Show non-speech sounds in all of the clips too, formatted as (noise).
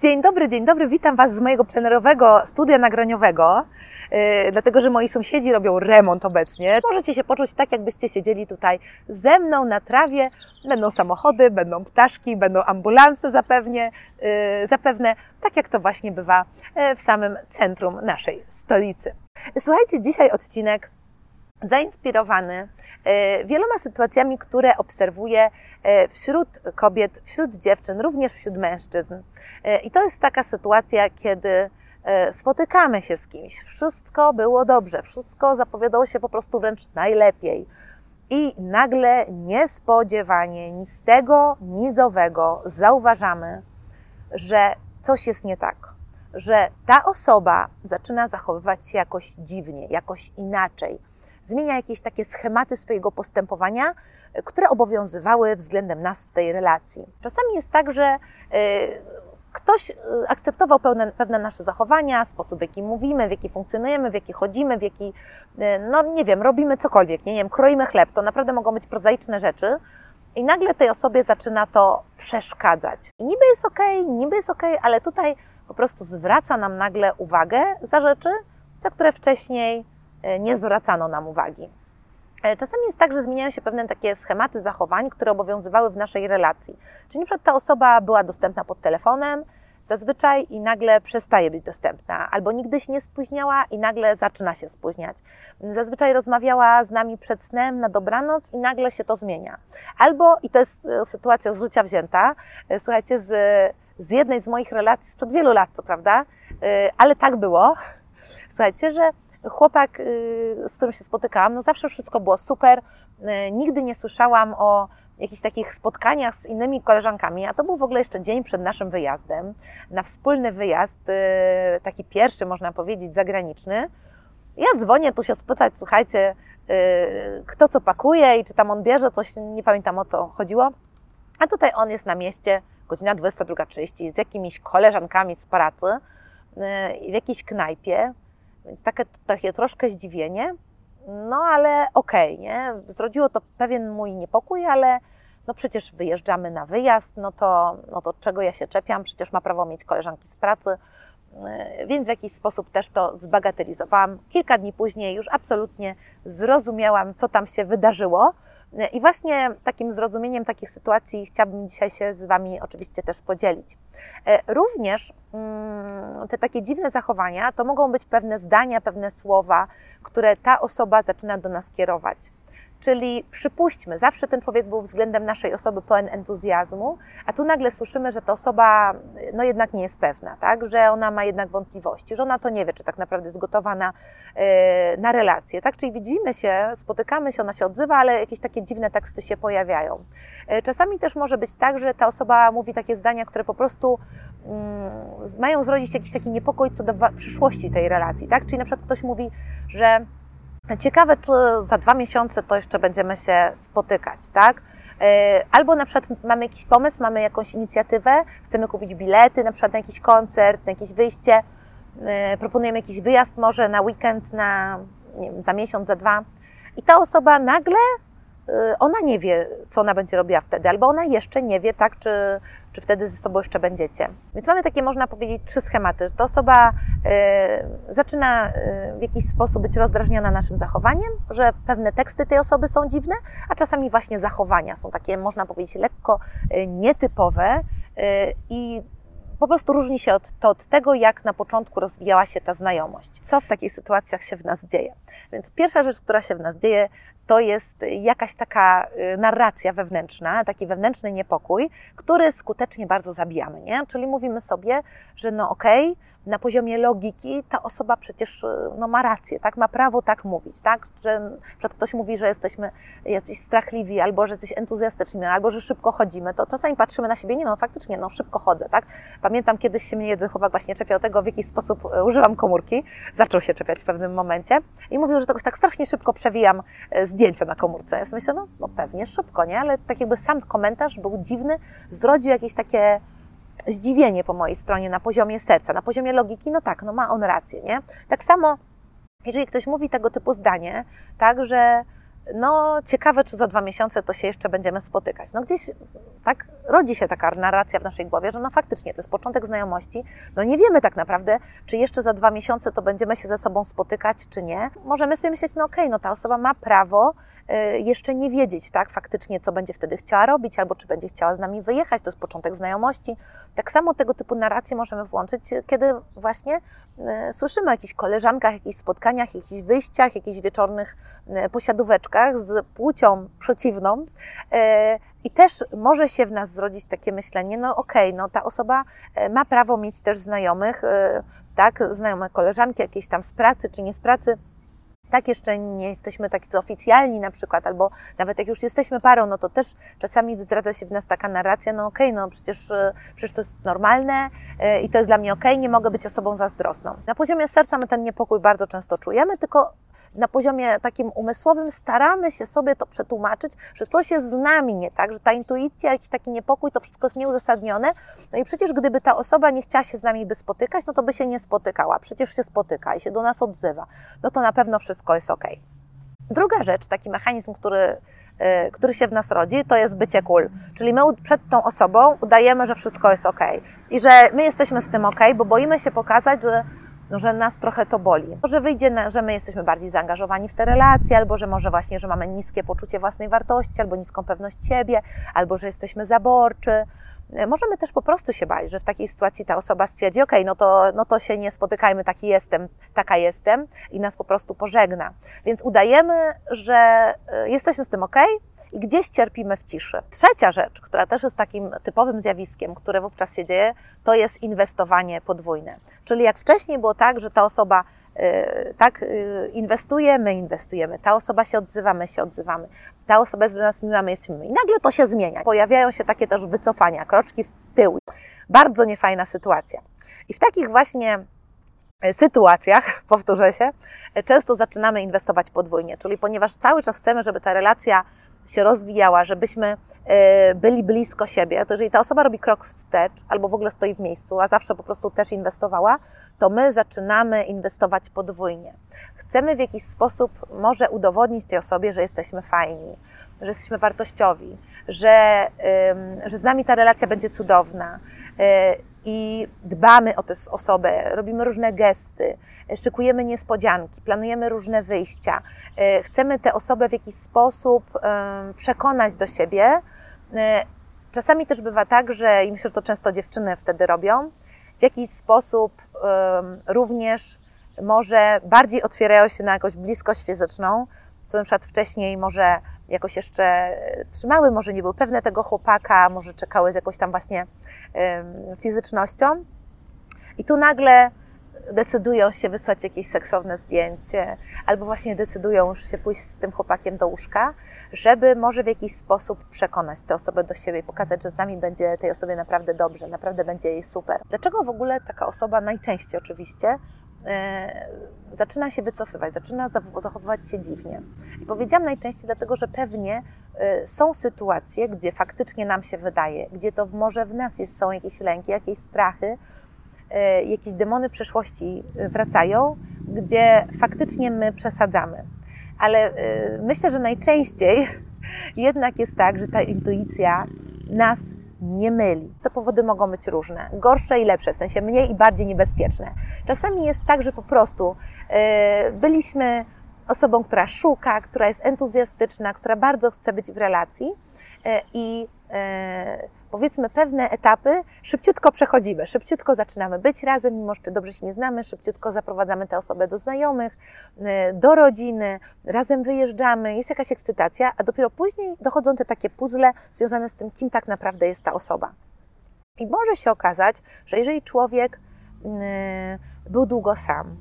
Dzień dobry, dzień dobry. Witam Was z mojego plenerowego studia nagraniowego, yy, dlatego że moi sąsiedzi robią remont obecnie. Możecie się poczuć tak, jakbyście siedzieli tutaj ze mną na trawie. Będą samochody, będą ptaszki, będą ambulanse zapewnie, yy, zapewne, tak jak to właśnie bywa yy, w samym centrum naszej stolicy. Słuchajcie, dzisiaj odcinek zainspirowany e, wieloma sytuacjami, które obserwuję e, wśród kobiet, wśród dziewczyn, również wśród mężczyzn. E, I to jest taka sytuacja, kiedy spotykamy się z kimś, wszystko było dobrze, wszystko zapowiadało się po prostu wręcz najlepiej. I nagle niespodziewanie, ni tego, ni z owego zauważamy, że coś jest nie tak, że ta osoba zaczyna zachowywać się jakoś dziwnie, jakoś inaczej zmienia jakieś takie schematy swojego postępowania, e, które obowiązywały względem nas w tej relacji. Czasami jest tak, że e, ktoś e, akceptował pewne, pewne nasze zachowania, sposób w jaki mówimy, w jaki funkcjonujemy, w jaki chodzimy, w jaki, no nie wiem, robimy cokolwiek, nie, wiem, kroimy chleb, to naprawdę mogą być prozaiczne rzeczy. I nagle tej osobie zaczyna to przeszkadzać. I niby jest ok, niby jest ok, ale tutaj po prostu zwraca nam nagle uwagę za rzeczy, za które wcześniej nie zwracano nam uwagi. E, czasami jest tak, że zmieniają się pewne takie schematy zachowań, które obowiązywały w naszej relacji. Czyli przykład ta osoba była dostępna pod telefonem, zazwyczaj i nagle przestaje być dostępna, albo nigdy się nie spóźniała i nagle zaczyna się spóźniać. Zazwyczaj rozmawiała z nami przed snem na dobranoc i nagle się to zmienia. Albo, i to jest e, sytuacja z życia wzięta, słuchajcie, z, z jednej z moich relacji sprzed wielu lat, co prawda, ale tak było, (laughs) słuchajcie, że chłopak, y, z którym się spotykałam, no zawsze wszystko było super. Y, nigdy nie słyszałam o jakichś takich spotkaniach z innymi koleżankami, a to był w ogóle jeszcze dzień przed naszym wyjazdem, na wspólny wyjazd, y, taki pierwszy, można powiedzieć, zagraniczny. Ja dzwonię tu się spytać, słuchajcie, kto co pakuje i czy tam on bierze coś, nie pamiętam o co chodziło. A tutaj on jest na mieście, godzina 22.30, z jakimiś koleżankami z pracy, w jakiejś knajpie. Więc takie, takie troszkę zdziwienie, no ale okej, okay, nie? Zrodziło to pewien mój niepokój, ale no przecież wyjeżdżamy na wyjazd, no to, no to czego ja się czepiam, przecież ma prawo mieć koleżanki z pracy, więc w jakiś sposób też to zbagatelizowałam. Kilka dni później już absolutnie zrozumiałam, co tam się wydarzyło, i właśnie takim zrozumieniem takich sytuacji chciałabym dzisiaj się z Wami oczywiście też podzielić. E, również mm, te takie dziwne zachowania to mogą być pewne zdania, pewne słowa, które ta osoba zaczyna do nas kierować. Czyli przypuśćmy, zawsze ten człowiek był względem naszej osoby pełen entuzjazmu, a tu nagle słyszymy, że ta osoba no jednak nie jest pewna, tak? że ona ma jednak wątpliwości, że ona to nie wie, czy tak naprawdę jest gotowa na, e, na relację. Tak? Czyli widzimy się, spotykamy się, ona się odzywa, ale jakieś takie dziwne teksty się pojawiają. E, czasami też może być tak, że ta osoba mówi takie zdania, które po prostu mm, mają zrodzić jakiś taki niepokój co do przyszłości tej relacji. Tak? Czyli na przykład ktoś mówi, że Ciekawe, czy za dwa miesiące to jeszcze będziemy się spotykać, tak? E, albo na przykład mamy jakiś pomysł, mamy jakąś inicjatywę, chcemy kupić bilety na przykład na jakiś koncert, na jakieś wyjście, e, proponujemy jakiś wyjazd może na weekend, na, wiem, za miesiąc, za dwa. I ta osoba nagle ona nie wie, co ona będzie robiła wtedy, albo ona jeszcze nie wie, tak, czy, czy wtedy ze sobą jeszcze będziecie. Więc mamy takie, można powiedzieć, trzy schematy. Że to osoba y, zaczyna y, w jakiś sposób być rozdrażniona naszym zachowaniem, że pewne teksty tej osoby są dziwne, a czasami właśnie zachowania są takie, można powiedzieć, lekko y, nietypowe y, i po prostu różni się od, to od tego, jak na początku rozwijała się ta znajomość. Co w takich sytuacjach się w nas dzieje? Więc pierwsza rzecz, która się w nas dzieje, to jest jakaś taka y, narracja wewnętrzna, taki wewnętrzny niepokój, który skutecznie bardzo zabijamy, nie? Czyli mówimy sobie, że no okej, okay, na poziomie logiki ta osoba przecież y, no, ma rację, tak? Ma prawo tak mówić, tak? Że przed ktoś mówi, że jesteśmy jacyś strachliwi, albo że jesteś entuzjastyczni, albo że szybko chodzimy, to czasami patrzymy na siebie, nie no, faktycznie, no szybko chodzę, tak? Pamiętam kiedyś się mnie jeden chłopak właśnie czepiał tego, w jaki sposób y, używam komórki. Zaczął się czepiać w pewnym momencie i mówił, że jakoś tak strasznie szybko przewijam y, zdjęcia na komórce. Ja sobie myślę, no, no pewnie szybko, nie? Ale tak jakby sam komentarz był dziwny, zrodził jakieś takie zdziwienie po mojej stronie na poziomie serca, na poziomie logiki, no tak, no ma on rację, nie? Tak samo, jeżeli ktoś mówi tego typu zdanie, tak, że no ciekawe, czy za dwa miesiące to się jeszcze będziemy spotykać. No gdzieś tak rodzi się taka narracja w naszej głowie, że no faktycznie to jest początek znajomości. No nie wiemy tak naprawdę, czy jeszcze za dwa miesiące to będziemy się ze sobą spotykać, czy nie. Możemy sobie myśleć, no okej, okay, no ta osoba ma prawo y, jeszcze nie wiedzieć, tak, faktycznie, co będzie wtedy chciała robić, albo czy będzie chciała z nami wyjechać, to jest początek znajomości. Tak samo tego typu narracje możemy włączyć, kiedy właśnie y, słyszymy o jakichś koleżankach, jakichś spotkaniach, jakichś wyjściach, jakichś wieczornych y, posiadóweczkach z płcią przeciwną. I też może się w nas zrodzić takie myślenie, no okej, okay, no ta osoba e, ma prawo mieć też znajomych, e, tak, znajome koleżanki jakieś tam z pracy czy nie z pracy, tak jeszcze nie jesteśmy tacy oficjalni na przykład, albo nawet jak już jesteśmy parą, no to też czasami zdradza się w nas taka narracja, no okej, okay, no przecież, e, przecież to jest normalne i to jest dla mnie okej, okay, nie mogę być osobą zazdrosną. Na poziomie serca my ten niepokój bardzo często czujemy, tylko na poziomie takim umysłowym staramy się sobie to przetłumaczyć, że coś jest z nami nie tak, że ta intuicja, jakiś taki niepokój, to wszystko jest nieuzasadnione. No i przecież gdyby ta osoba nie chciała się z nami by spotykać, no to by się nie spotykała. Przecież się spotyka i się do nas odzywa. No to na pewno wszystko jest ok. Druga rzecz, taki mechanizm, który, y, który się w nas rodzi, to jest bycie cool. Czyli my przed tą osobą udajemy, że wszystko jest ok. I że my jesteśmy z tym ok, bo boimy się pokazać, że no, że nas trochę to boli. Może wyjdzie, na, że my jesteśmy bardziej zaangażowani w te relacje, albo że może właśnie, że mamy niskie poczucie własnej wartości, albo niską pewność siebie, albo że jesteśmy zaborczy. Możemy też po prostu się bać, że w takiej sytuacji ta osoba stwierdzi, ok, no to, no to się nie spotykajmy, taki jestem, taka jestem i nas po prostu pożegna. Więc udajemy, że e, jesteśmy z tym ok, i gdzieś cierpimy w ciszy. Trzecia rzecz, która też jest takim typowym zjawiskiem, które wówczas się dzieje, to jest inwestowanie podwójne. Czyli jak wcześniej było tak, że ta osoba y, tak y, inwestuje, my inwestujemy, ta osoba się odzywa, my się odzywamy, ta osoba jest dla nas miła, my jesteśmy I nagle to się zmienia. Pojawiają się takie też wycofania, kroczki w tył. Bardzo niefajna sytuacja. I w takich właśnie y, sytuacjach, (laughs) powtórzę się, często zaczynamy inwestować podwójnie, czyli ponieważ cały czas chcemy, żeby ta relacja się rozwijała, żebyśmy e, byli blisko siebie, to jeżeli ta osoba robi krok wstecz albo w ogóle stoi w miejscu, a zawsze po prostu też inwestowała, to my zaczynamy inwestować podwójnie. Chcemy w jakiś sposób może udowodnić tej osobie, że jesteśmy fajni, że jesteśmy wartościowi, że, że z nami ta relacja będzie cudowna e, i dbamy o tę osobę, robimy różne gesty, szykujemy niespodzianki, planujemy różne wyjścia, e, chcemy tę osobę w jakiś sposób przekonać do siebie. E, czasami też bywa tak, że i myślę, że to często dziewczyny wtedy robią, w jakiś sposób również może bardziej otwierają się na jakąś bliskość fizyczną, co na przykład wcześniej może jakoś jeszcze trzymały, może nie były pewne tego chłopaka, może czekały z jakąś tam właśnie fizycznością. I tu nagle decydują się wysłać jakieś seksowne zdjęcie, albo właśnie decydują już się pójść z tym chłopakiem do łóżka, żeby może w jakiś sposób przekonać tę osobę do siebie pokazać, że z nami będzie tej osobie naprawdę dobrze, naprawdę będzie jej super. Dlaczego w ogóle taka osoba najczęściej oczywiście zaczyna się wycofywać, zaczyna zachowywać się dziwnie. I powiedziałam najczęściej dlatego, że pewnie e, są sytuacje, gdzie faktycznie nam się wydaje, gdzie to może w nas jest, są jakieś lęki, jakieś strachy, e, jakieś demony przeszłości wracają, gdzie faktycznie my przesadzamy. Ale myślę, że najczęściej (laughs) jednak jest tak, że ta intuicja nas nie myli. To powody mogą być różne, gorsze i lepsze, w sensie mniej i bardziej niebezpieczne. Czasami jest tak, że po prostu yy, byliśmy osobą, która szuka, która jest entuzjastyczna, która bardzo chce być w relacji yy, i yy, powiedzmy pewne etapy szybciutko przechodzimy, szybciutko zaczynamy być razem, mimo że dobrze się nie znamy, szybciutko zaprowadzamy tę osobę do znajomych, y, do rodziny, razem wyjeżdżamy, jest jakaś ekscytacja, a dopiero później dochodzą te takie puzzle związane z tym, kim tak naprawdę jest ta osoba. I może się okazać, że jeżeli człowiek y, był długo sam,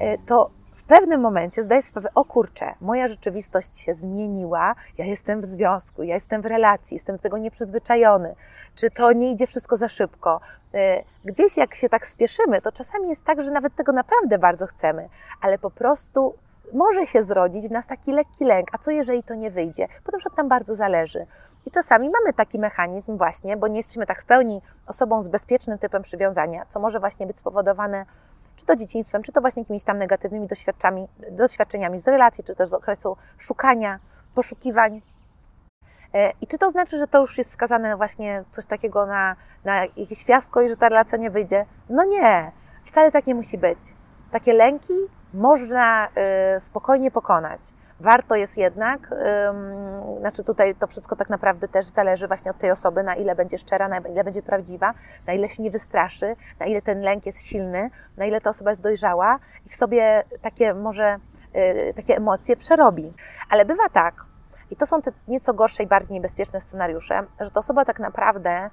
y, to w pewnym momencie zdaję sobie sprawę, o kurczę, moja rzeczywistość się zmieniła, ja jestem w związku, ja jestem w relacji, jestem do tego nieprzyzwyczajony, czy to nie idzie wszystko za szybko. E, gdzieś jak się tak spieszymy, to czasami jest tak, że nawet tego naprawdę bardzo chcemy, ale po prostu może się zrodzić w nas taki lekki lęk, a co jeżeli to nie wyjdzie? Bo na przykład nam bardzo zależy. I czasami mamy taki mechanizm właśnie, bo nie jesteśmy tak w pełni osobą z bezpiecznym typem przywiązania, co może właśnie być spowodowane czy to dzieciństwem, czy to właśnie jakimiś tam negatywnymi doświadczeniami z relacji, czy też z okresu szukania poszukiwań. E, I czy to znaczy, że to już jest skazane właśnie coś takiego na, na jakieś fiasko i że ta relacja nie wyjdzie? No nie, wcale tak nie musi być. Takie lęki można y, spokojnie pokonać. Warto jest jednak, znaczy tutaj to wszystko tak naprawdę też zależy właśnie od tej osoby, na ile będzie szczera, na ile będzie prawdziwa, na ile się nie wystraszy, na ile ten lęk jest silny, na ile ta osoba jest dojrzała i w sobie takie może y, takie emocje przerobi. Ale bywa tak, i to są te nieco gorsze i bardziej niebezpieczne scenariusze, że ta osoba tak naprawdę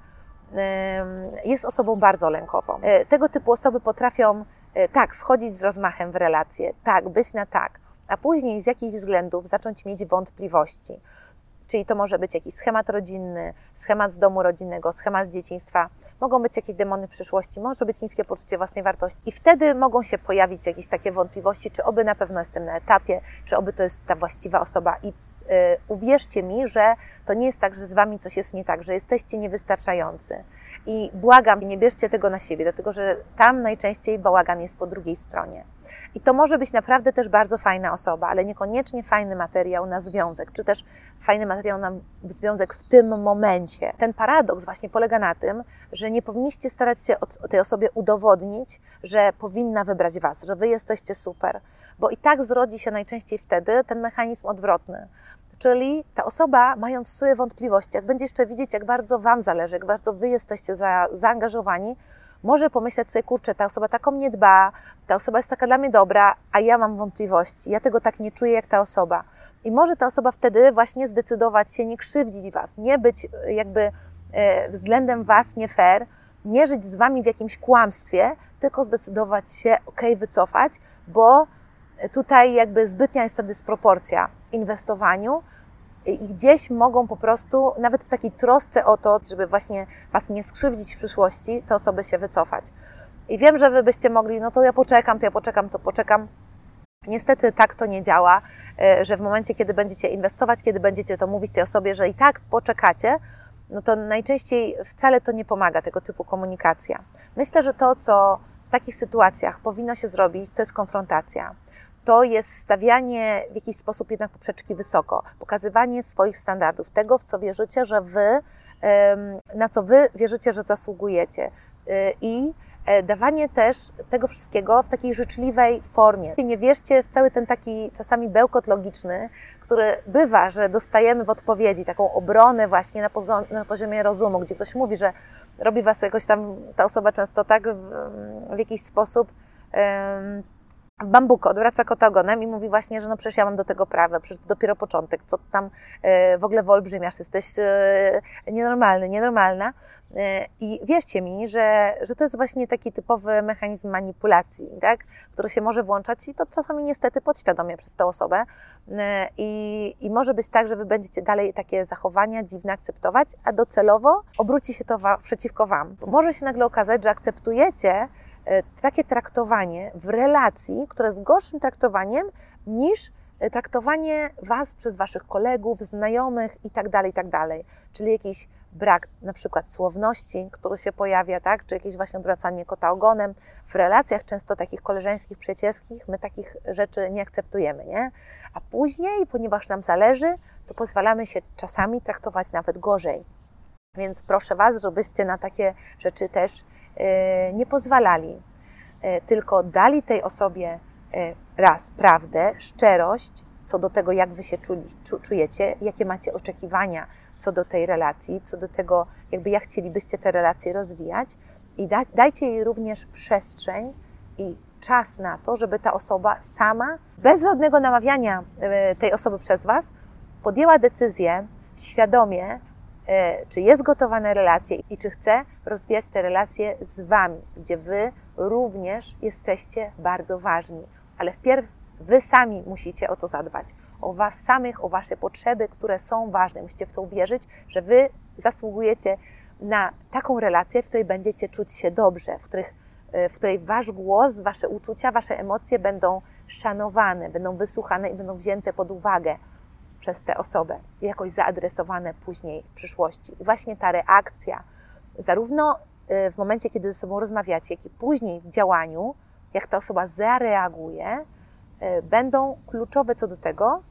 jest osobą bardzo lękową. Y, tego typu osoby potrafią y, tak wchodzić z rozmachem w relacje, tak być na tak, a później z jakichś względów zacząć mieć wątpliwości. Czyli to może być jakiś schemat rodzinny, schemat z domu rodzinnego, schemat z dzieciństwa, mogą być jakieś demony przyszłości, może być niskie poczucie własnej wartości. I wtedy mogą się pojawić jakieś takie wątpliwości, czy oby na pewno jestem na etapie, czy oby to jest ta właściwa osoba. I uwierzcie mi, że to nie jest tak, że z wami coś jest nie tak, że jesteście niewystarczający. I błagam, nie bierzcie tego na siebie, dlatego że tam najczęściej bałagan jest po drugiej stronie. I to może być naprawdę też bardzo fajna osoba, ale niekoniecznie fajny materiał na związek, czy też fajny materiał na związek w tym momencie. Ten paradoks właśnie polega na tym, że nie powinniście starać się o tej osobie udowodnić, że powinna wybrać was, że wy jesteście super, bo i tak zrodzi się najczęściej wtedy ten mechanizm odwrotny. Czyli ta osoba, mając sobie wątpliwości, jak będzie jeszcze widzieć, jak bardzo Wam zależy, jak bardzo Wy jesteście za, zaangażowani, może pomyśleć sobie, kurczę, ta osoba taką mnie dba, ta osoba jest taka dla mnie dobra, a ja mam wątpliwości, ja tego tak nie czuję jak ta osoba. I może ta osoba wtedy właśnie zdecydować się nie krzywdzić Was, nie być e, jakby e, względem Was nie fair, nie żyć z Wami w jakimś kłamstwie, tylko zdecydować się, ok, wycofać, bo tutaj jakby zbytnia jest ta dysproporcja w inwestowaniu i gdzieś mogą po prostu, nawet w takiej trosce o to, żeby właśnie Was nie skrzywdzić w przyszłości, te osoby się wycofać. I wiem, że Wy byście mogli, no to ja poczekam, to ja poczekam, to poczekam. Niestety tak to nie działa, e, że w momencie, kiedy będziecie inwestować, kiedy będziecie to mówić tej osobie, że i tak poczekacie, no to najczęściej wcale to nie pomaga tego typu komunikacja. Myślę, że to, co takich sytuacjach powinno się zrobić, to jest konfrontacja to jest stawianie w jakiś sposób jednak poprzeczki wysoko, pokazywanie swoich standardów, tego, w co wierzycie, że wy, na co wy wierzycie, że zasługujecie. Y, I e, dawanie też tego wszystkiego w takiej życzliwej formie. Nie wierzcie w cały ten taki czasami bełkot logiczny, który bywa, że dostajemy w odpowiedzi taką obronę właśnie na, na poziomie rozumu, gdzie ktoś mówi, że robi was jakoś tam, ta osoba często tak w, w jakiś sposób um, Bambuko odwraca kota ogonem i mówi właśnie, że no przecież ja mam do tego prawo, przecież to dopiero początek, co tam e, w ogóle wolbrzymiasz, jesteś e, nienormalny, nienormalna. E, I wierzcie mi, że, że to jest właśnie taki typowy mechanizm manipulacji, tak? który się może włączać i to czasami niestety podświadomie przez tę osobę. I, I może być tak, że wy będziecie dalej takie zachowania dziwne akceptować, a docelowo obróci się to wa przeciwko wam. Może się nagle okazać, że akceptujecie takie traktowanie w relacji, które jest gorszym traktowaniem niż e, traktowanie Was przez Waszych kolegów, znajomych itd., tak itd. Tak Czyli jakiś brak na przykład słowności, który się pojawia, tak? czy jakieś właśnie odwracanie kota ogonem. W relacjach często takich koleżeńskich, przyjacielskich my takich rzeczy nie akceptujemy, nie? A później, ponieważ nam zależy, to pozwalamy się czasami traktować nawet gorzej. Więc proszę Was, żebyście na takie rzeczy też E, nie pozwalali, e, tylko dali tej osobie e, raz prawdę, szczerość co do tego, jak wy się czuli, czujecie, jakie macie oczekiwania co do tej relacji, co do tego, jakby jak chcielibyście te relacje rozwijać. I da, dajcie jej również przestrzeń i czas na to, żeby ta osoba sama, bez żadnego namawiania tej osoby przez Was, podjęła decyzję świadomie, E, czy jest gotowa na relacje i czy chce rozwijać te relacje z Wami, gdzie Wy również jesteście bardzo ważni. Ale wpierw Wy sami musicie o to zadbać, o Was samych, o Wasze potrzeby, które są ważne. Musicie w to uwierzyć, że Wy zasługujecie na taką relację, w której będziecie czuć się dobrze, w, których, e, w której Wasz głos, Wasze uczucia, Wasze emocje będą szanowane, będą wysłuchane i będą wzięte pod uwagę przez tę osobę, jakoś zaadresowane później w przyszłości. I właśnie ta reakcja, zarówno y, w momencie, kiedy ze sobą rozmawiacie, jak i później w działaniu, jak ta osoba zareaguje, y, będą kluczowe co do tego,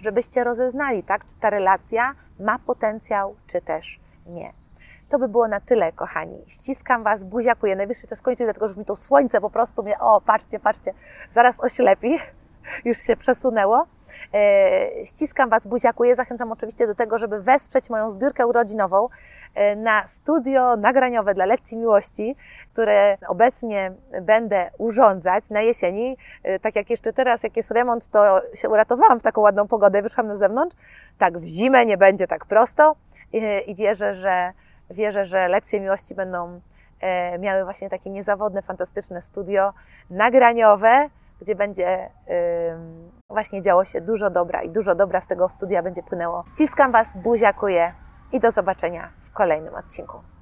żebyście rozeznali, tak, czy ta relacja ma potencjał, czy też nie. To by było na tyle, kochani. Ściskam Was, buziakuję. Najwyższy czas skończyć, dlatego że mi to słońce po prostu mnie, o, patrzcie, patrzcie, zaraz oślepi. Już się przesunęło. E, ściskam Was, buziakuję. Zachęcam oczywiście do tego, żeby wesprzeć moją zbiórkę urodzinową e, na studio nagraniowe dla lekcji miłości, które obecnie będę urządzać na jesieni. E, tak jak jeszcze teraz, jak jest remont, to się uratowałam w taką ładną pogodę, wyszłam na zewnątrz. Tak, w zimę nie będzie tak prosto i wierzę, że, wierzę, że lekcje miłości będą miały właśnie takie niezawodne, fantastyczne studio nagraniowe, gdzie będzie właśnie działo się dużo dobra i dużo dobra z tego studia będzie płynęło. Ściskam Was, buziakuję i do zobaczenia w kolejnym odcinku.